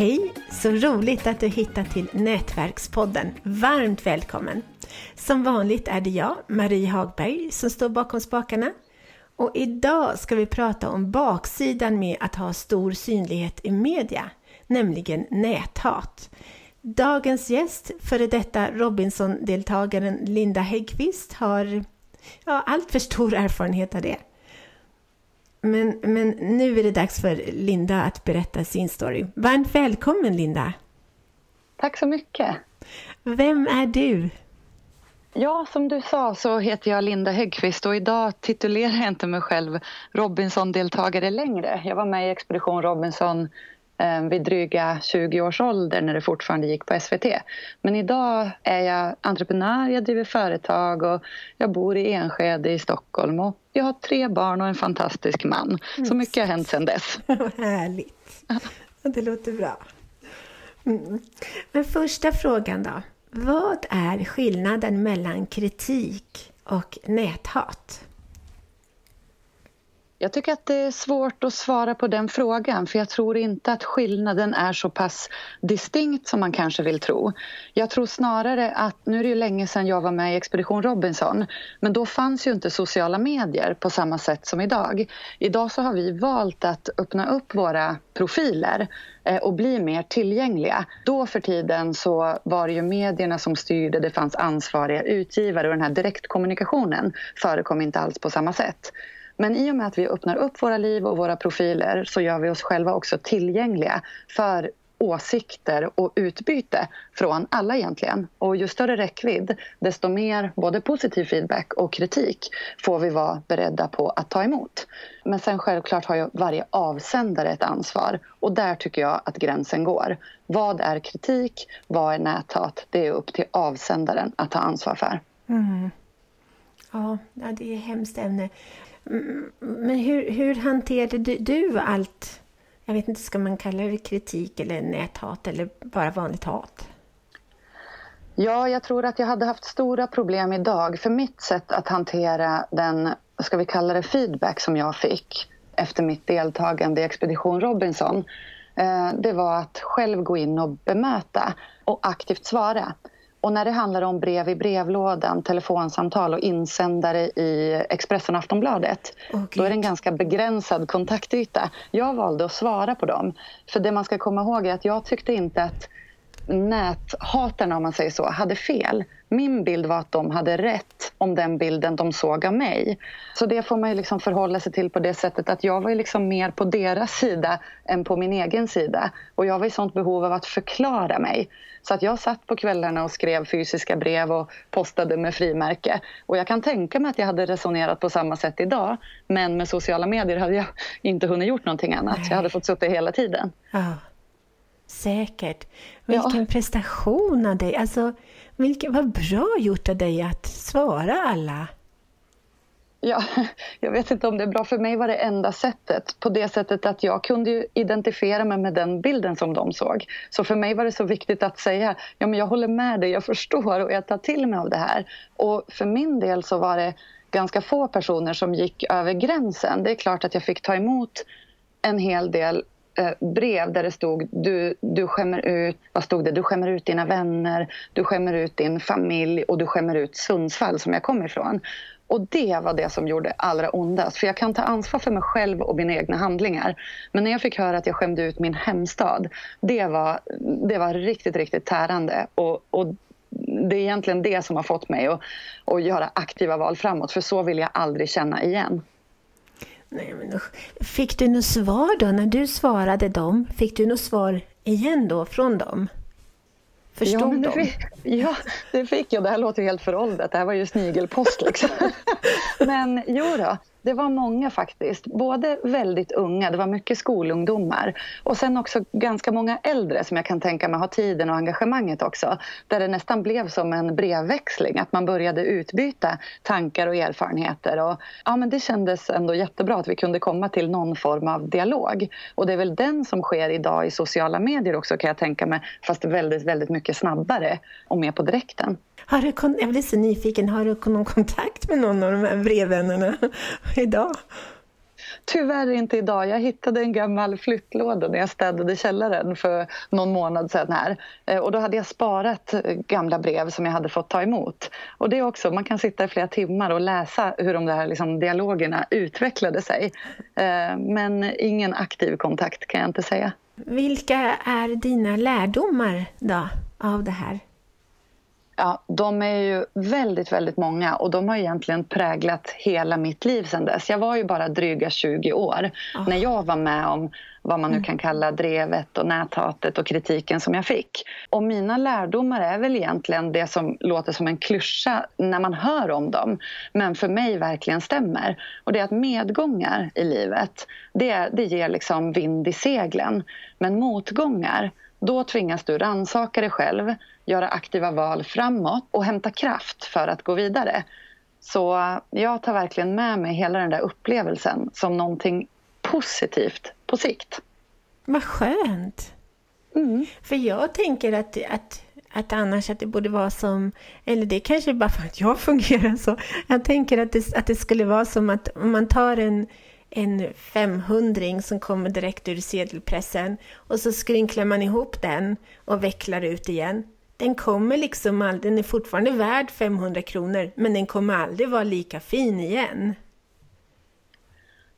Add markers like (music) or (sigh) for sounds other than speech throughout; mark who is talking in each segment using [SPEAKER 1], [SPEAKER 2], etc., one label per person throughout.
[SPEAKER 1] Hej! Så roligt att du hittat till Nätverkspodden. Varmt välkommen! Som vanligt är det jag, Marie Hagberg, som står bakom spakarna. Och idag ska vi prata om baksidan med att ha stor synlighet i media, nämligen näthat. Dagens gäst, före detta Robinson-deltagaren Linda Häggqvist, har ja, allt för stor erfarenhet av det. Men, men nu är det dags för Linda att berätta sin story. Varmt välkommen Linda!
[SPEAKER 2] Tack så mycket!
[SPEAKER 1] Vem är du?
[SPEAKER 2] Ja, som du sa så heter jag Linda Häggqvist och idag titulerar jag inte mig själv Robinson-deltagare längre. Jag var med i Expedition Robinson vid dryga 20 års ålder när det fortfarande gick på SVT. Men idag är jag entreprenör, jag driver företag och jag bor i Enskede i Stockholm och jag har tre barn och en fantastisk man. Så mycket har hänt sedan dess. (laughs)
[SPEAKER 1] Härligt! Det låter bra. Mm. Men första frågan då. Vad är skillnaden mellan kritik och näthat?
[SPEAKER 2] Jag tycker att det är svårt att svara på den frågan för jag tror inte att skillnaden är så pass distinkt som man kanske vill tro. Jag tror snarare att, nu är det ju länge sedan jag var med i Expedition Robinson men då fanns ju inte sociala medier på samma sätt som idag. Idag så har vi valt att öppna upp våra profiler eh, och bli mer tillgängliga. Då för tiden så var det ju medierna som styrde, det fanns ansvariga utgivare och den här direktkommunikationen förekom inte alls på samma sätt. Men i och med att vi öppnar upp våra liv och våra profiler så gör vi oss själva också tillgängliga för åsikter och utbyte från alla egentligen. Och ju större räckvidd, desto mer både positiv feedback och kritik får vi vara beredda på att ta emot. Men sen självklart har ju varje avsändare ett ansvar och där tycker jag att gränsen går. Vad är kritik? Vad är näthat? Det är upp till avsändaren att ta ansvar för.
[SPEAKER 1] Mm. Ja, det är ett hemskt ämne. Mm, men hur, hur hanterade du, du allt? Jag vet inte, ska man kalla det kritik eller näthat eller bara vanligt hat?
[SPEAKER 2] Ja, jag tror att jag hade haft stora problem idag. För mitt sätt att hantera den, ska vi kalla det feedback som jag fick efter mitt deltagande i Expedition Robinson. Eh, det var att själv gå in och bemöta och aktivt svara. Och när det handlar om brev i brevlådan, telefonsamtal och insändare i Expressen och Aftonbladet oh, då är det en ganska begränsad kontaktyta. Jag valde att svara på dem. För det man ska komma ihåg är att jag tyckte inte att näthatarna, om man säger så, hade fel. Min bild var att de hade rätt om den bilden de såg av mig. Så det får man ju liksom förhålla sig till på det sättet att jag var ju liksom mer på deras sida än på min egen sida. Och jag var i sånt behov av att förklara mig. Så att jag satt på kvällarna och skrev fysiska brev och postade med frimärke. Och jag kan tänka mig att jag hade resonerat på samma sätt idag. Men med sociala medier hade jag inte hunnit gjort någonting annat. Jag hade fått sitta hela tiden.
[SPEAKER 1] Aha. Säkert. Vilken ja. prestation av dig. Alltså, vilken, vad bra gjort av dig att svara alla.
[SPEAKER 2] Ja, (laughs) jag vet inte om det är bra. För mig var det enda sättet. På det sättet att jag kunde identifiera mig med den bilden som de såg. Så för mig var det så viktigt att säga ja, men jag håller med dig, jag förstår och jag tar till mig av det här. Och för min del så var det ganska få personer som gick över gränsen. Det är klart att jag fick ta emot en hel del Eh, brev där det stod du, du skämmer ut, vad stod det? Du skämmer ut dina vänner, du skämmer ut din familj och du skämmer ut Sundsvall som jag kommer ifrån. Och det var det som gjorde allra ondast. För jag kan ta ansvar för mig själv och mina egna handlingar. Men när jag fick höra att jag skämde ut min hemstad, det var, det var riktigt, riktigt tärande. Och, och det är egentligen det som har fått mig att, att göra aktiva val framåt. För så vill jag aldrig känna igen.
[SPEAKER 1] Nej, men Fick du något svar då när du svarade dem? Fick du något svar igen då från dem? Förstod ja, de?
[SPEAKER 2] Fick, ja, det fick jag. Det här låter ju helt föråldrat. Det här var ju snigelpost liksom. (laughs) men jo då, det var många faktiskt. Både väldigt unga, det var mycket skolungdomar och sen också ganska många äldre som jag kan tänka mig har tiden och engagemanget också. Där det nästan blev som en brevväxling, att man började utbyta tankar och erfarenheter. Och, ja, men det kändes ändå jättebra att vi kunde komma till någon form av dialog. Och det är väl den som sker idag i sociala medier också kan jag tänka mig, fast väldigt, väldigt mycket snabbare och mer på direkten.
[SPEAKER 1] Har du, jag blir så nyfiken, har du någon kontakt med någon av de här brevvännerna (laughs) idag?
[SPEAKER 2] Tyvärr inte idag. Jag hittade en gammal flyttlåda när jag städade källaren för någon månad sedan här. Eh, och då hade jag sparat gamla brev som jag hade fått ta emot. Och det är också, man kan sitta i flera timmar och läsa hur de där liksom, dialogerna utvecklade sig. Eh, men ingen aktiv kontakt kan jag inte säga.
[SPEAKER 1] Vilka är dina lärdomar då av det här?
[SPEAKER 2] Ja, de är ju väldigt, väldigt många och de har egentligen präglat hela mitt liv sedan dess. Jag var ju bara dryga 20 år oh. när jag var med om vad man nu mm. kan kalla drevet och näthatet och kritiken som jag fick. Och mina lärdomar är väl egentligen det som låter som en klyscha när man hör om dem, men för mig verkligen stämmer. Och det är att medgångar i livet, det, det ger liksom vind i seglen. Men motgångar, då tvingas du ransaka dig själv, göra aktiva val framåt och hämta kraft för att gå vidare. Så jag tar verkligen med mig hela den där upplevelsen som någonting positivt på sikt.
[SPEAKER 1] Vad skönt! Mm. För jag tänker att, att, att annars att det borde vara som, eller det kanske bara för att jag (laughs) fungerar så, jag tänker att det, att det skulle vara som att om man tar en en 500 som kommer direkt ur sedelpressen och så skrynklar man ihop den och vecklar ut igen. Den kommer liksom aldrig, den är fortfarande värd 500 kronor men den kommer aldrig vara lika fin igen.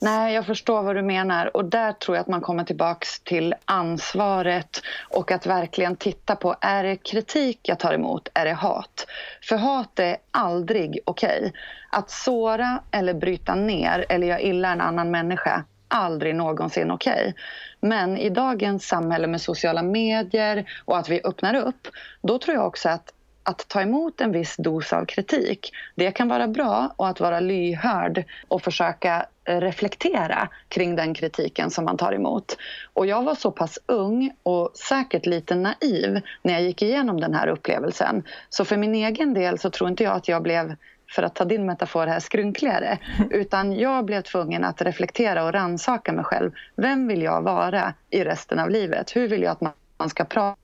[SPEAKER 2] Nej, jag förstår vad du menar. Och där tror jag att man kommer tillbaks till ansvaret och att verkligen titta på, är det kritik jag tar emot? Är det hat? För hat är aldrig okej. Okay. Att såra eller bryta ner eller göra illa en annan människa, aldrig någonsin okej. Okay. Men i dagens samhälle med sociala medier och att vi öppnar upp, då tror jag också att att ta emot en viss dos av kritik, det kan vara bra och att vara lyhörd och försöka reflektera kring den kritiken som man tar emot. Och jag var så pass ung och säkert lite naiv när jag gick igenom den här upplevelsen. Så för min egen del så tror inte jag att jag blev för att ta din metafor här, skrynkligare. (laughs) Utan jag blev tvungen att reflektera och ransaka mig själv. Vem vill jag vara i resten av livet? Hur vill jag att man ska prata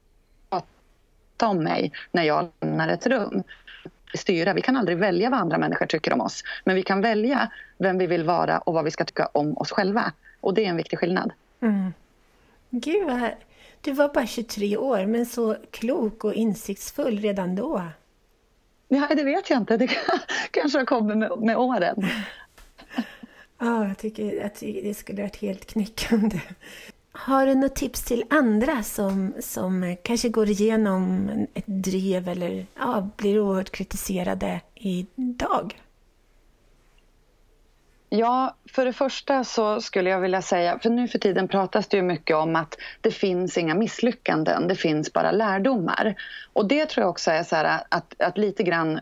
[SPEAKER 2] om mig när jag lämnar ett rum? Styra. Vi kan aldrig välja vad andra människor tycker om oss. Men vi kan välja vem vi vill vara och vad vi ska tycka om oss själva. Och det är en viktig skillnad. Mm.
[SPEAKER 1] Gud, vad... du var bara 23 år, men så klok och insiktsfull redan då.
[SPEAKER 2] Ja, det vet jag inte. Det kanske har kommit med, med åren.
[SPEAKER 1] Ja, jag tycker att det skulle varit helt knäckande. Har du något tips till andra som, som kanske går igenom ett drev eller ja, blir oerhört kritiserade idag?
[SPEAKER 2] Ja, för det första så skulle jag vilja säga, för nu för tiden pratas det ju mycket om att det finns inga misslyckanden, det finns bara lärdomar. Och det tror jag också är så här, att, att lite grann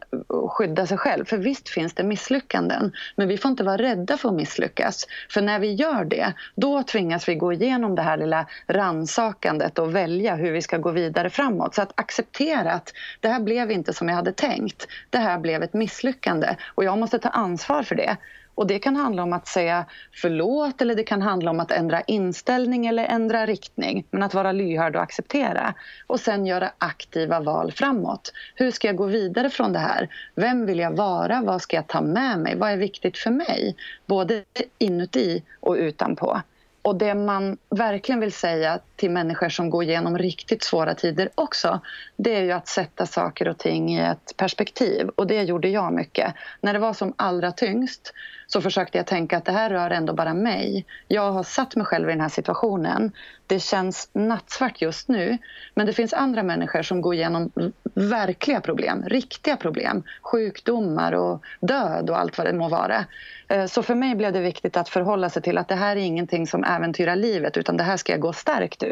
[SPEAKER 2] skydda sig själv. För visst finns det misslyckanden, men vi får inte vara rädda för att misslyckas. För när vi gör det, då tvingas vi gå igenom det här lilla ransakandet och välja hur vi ska gå vidare framåt. Så att acceptera att det här blev inte som jag hade tänkt. Det här blev ett misslyckande och jag måste ta ansvar för det. Och det kan handla om att säga förlåt eller det kan handla om att ändra inställning eller ändra riktning. Men att vara lyhörd och acceptera. Och sen göra aktiva val framåt. Hur ska jag gå vidare från det här? Vem vill jag vara? Vad ska jag ta med mig? Vad är viktigt för mig? Både inuti och utanpå. Och det man verkligen vill säga till människor som går igenom riktigt svåra tider också, det är ju att sätta saker och ting i ett perspektiv. Och det gjorde jag mycket. När det var som allra tyngst så försökte jag tänka att det här rör ändå bara mig. Jag har satt mig själv i den här situationen. Det känns nattsvart just nu, men det finns andra människor som går igenom verkliga problem, riktiga problem, sjukdomar och död och allt vad det må vara. Eh, så för mig blev det viktigt att förhålla sig till att det här är ingenting som äventyrar livet utan det här ska jag gå starkt ur.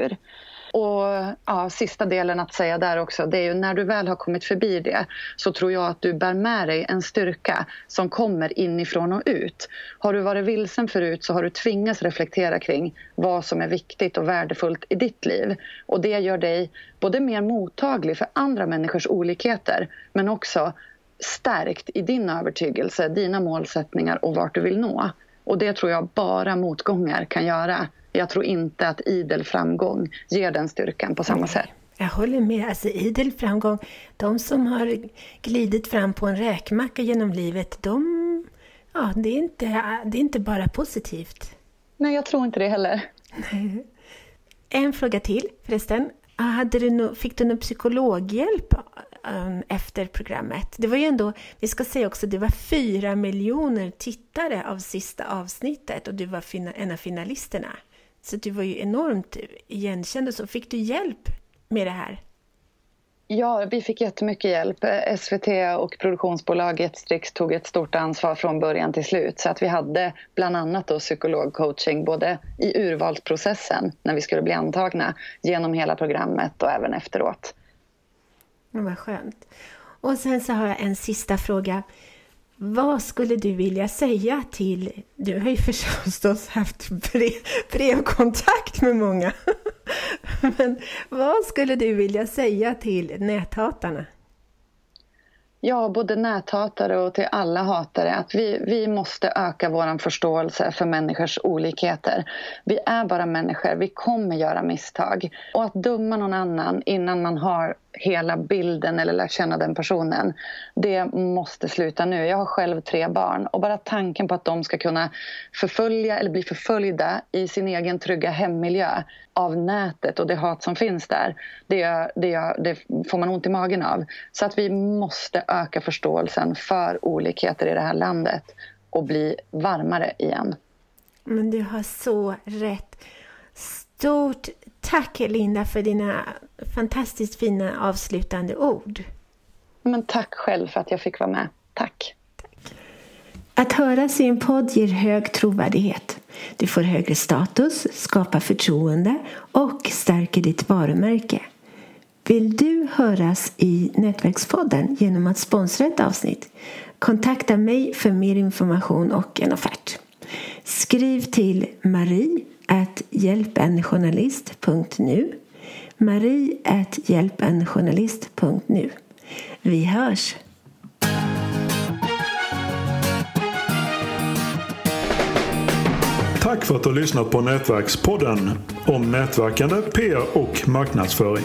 [SPEAKER 2] Och ja, sista delen att säga där också, det är ju när du väl har kommit förbi det så tror jag att du bär med dig en styrka som kommer inifrån och ut. Har du varit vilsen förut så har du tvingats reflektera kring vad som är viktigt och värdefullt i ditt liv. Och det gör dig både mer mottaglig för andra människors olikheter men också stärkt i din övertygelse, dina målsättningar och vart du vill nå. Och det tror jag bara motgångar kan göra. Jag tror inte att idel framgång ger den styrkan på samma sätt.
[SPEAKER 1] Jag håller med. Alltså idel framgång, de som har glidit fram på en räkmacka genom livet, de, ja, det, är inte, det är inte bara positivt.
[SPEAKER 2] Nej, jag tror inte det heller.
[SPEAKER 1] En fråga till förresten. Hade du no, fick du någon psykologhjälp um, efter programmet? Det var ju ändå, vi ska säga också, det var fyra miljoner tittare av sista avsnittet och du var en av finalisterna. Så du var ju enormt igenkänd och så. Fick du hjälp med det här?
[SPEAKER 2] Ja, vi fick jättemycket hjälp. SVT och produktionsbolaget Strix tog ett stort ansvar från början till slut. Så att vi hade bland annat då psykologcoaching både i urvalsprocessen när vi skulle bli antagna genom hela programmet och även efteråt.
[SPEAKER 1] Vad skönt. Och sen så har jag en sista fråga. Vad skulle du vilja säga till... Du har ju förstås haft brev, brevkontakt med många. (laughs) Men vad skulle du vilja säga till näthatarna?
[SPEAKER 2] Ja, både näthatare och till alla hatare att vi, vi måste öka vår förståelse för människors olikheter. Vi är bara människor, vi kommer göra misstag. Och att döma någon annan innan man har hela bilden eller lärt känna den personen. Det måste sluta nu. Jag har själv tre barn och bara tanken på att de ska kunna förfölja eller bli förföljda i sin egen trygga hemmiljö av nätet och det hat som finns där, det, det, det får man ont i magen av. Så att vi måste öka förståelsen för olikheter i det här landet och bli varmare igen.
[SPEAKER 1] Men du har så rätt. Stort tack Linda för dina fantastiskt fina avslutande ord.
[SPEAKER 2] Men tack själv för att jag fick vara med. Tack. tack.
[SPEAKER 1] Att höras i en podd ger hög trovärdighet. Du får högre status, skapar förtroende och stärker ditt varumärke. Vill du höras i Nätverkspodden genom att sponsra ett avsnitt? Kontakta mig för mer information och en offert. Skriv till marie hjälpenjournalist.nu marie hjälpenjournalist.nu Vi hörs!
[SPEAKER 3] Tack för att du har lyssnat på Nätverkspodden om nätverkande, PR och marknadsföring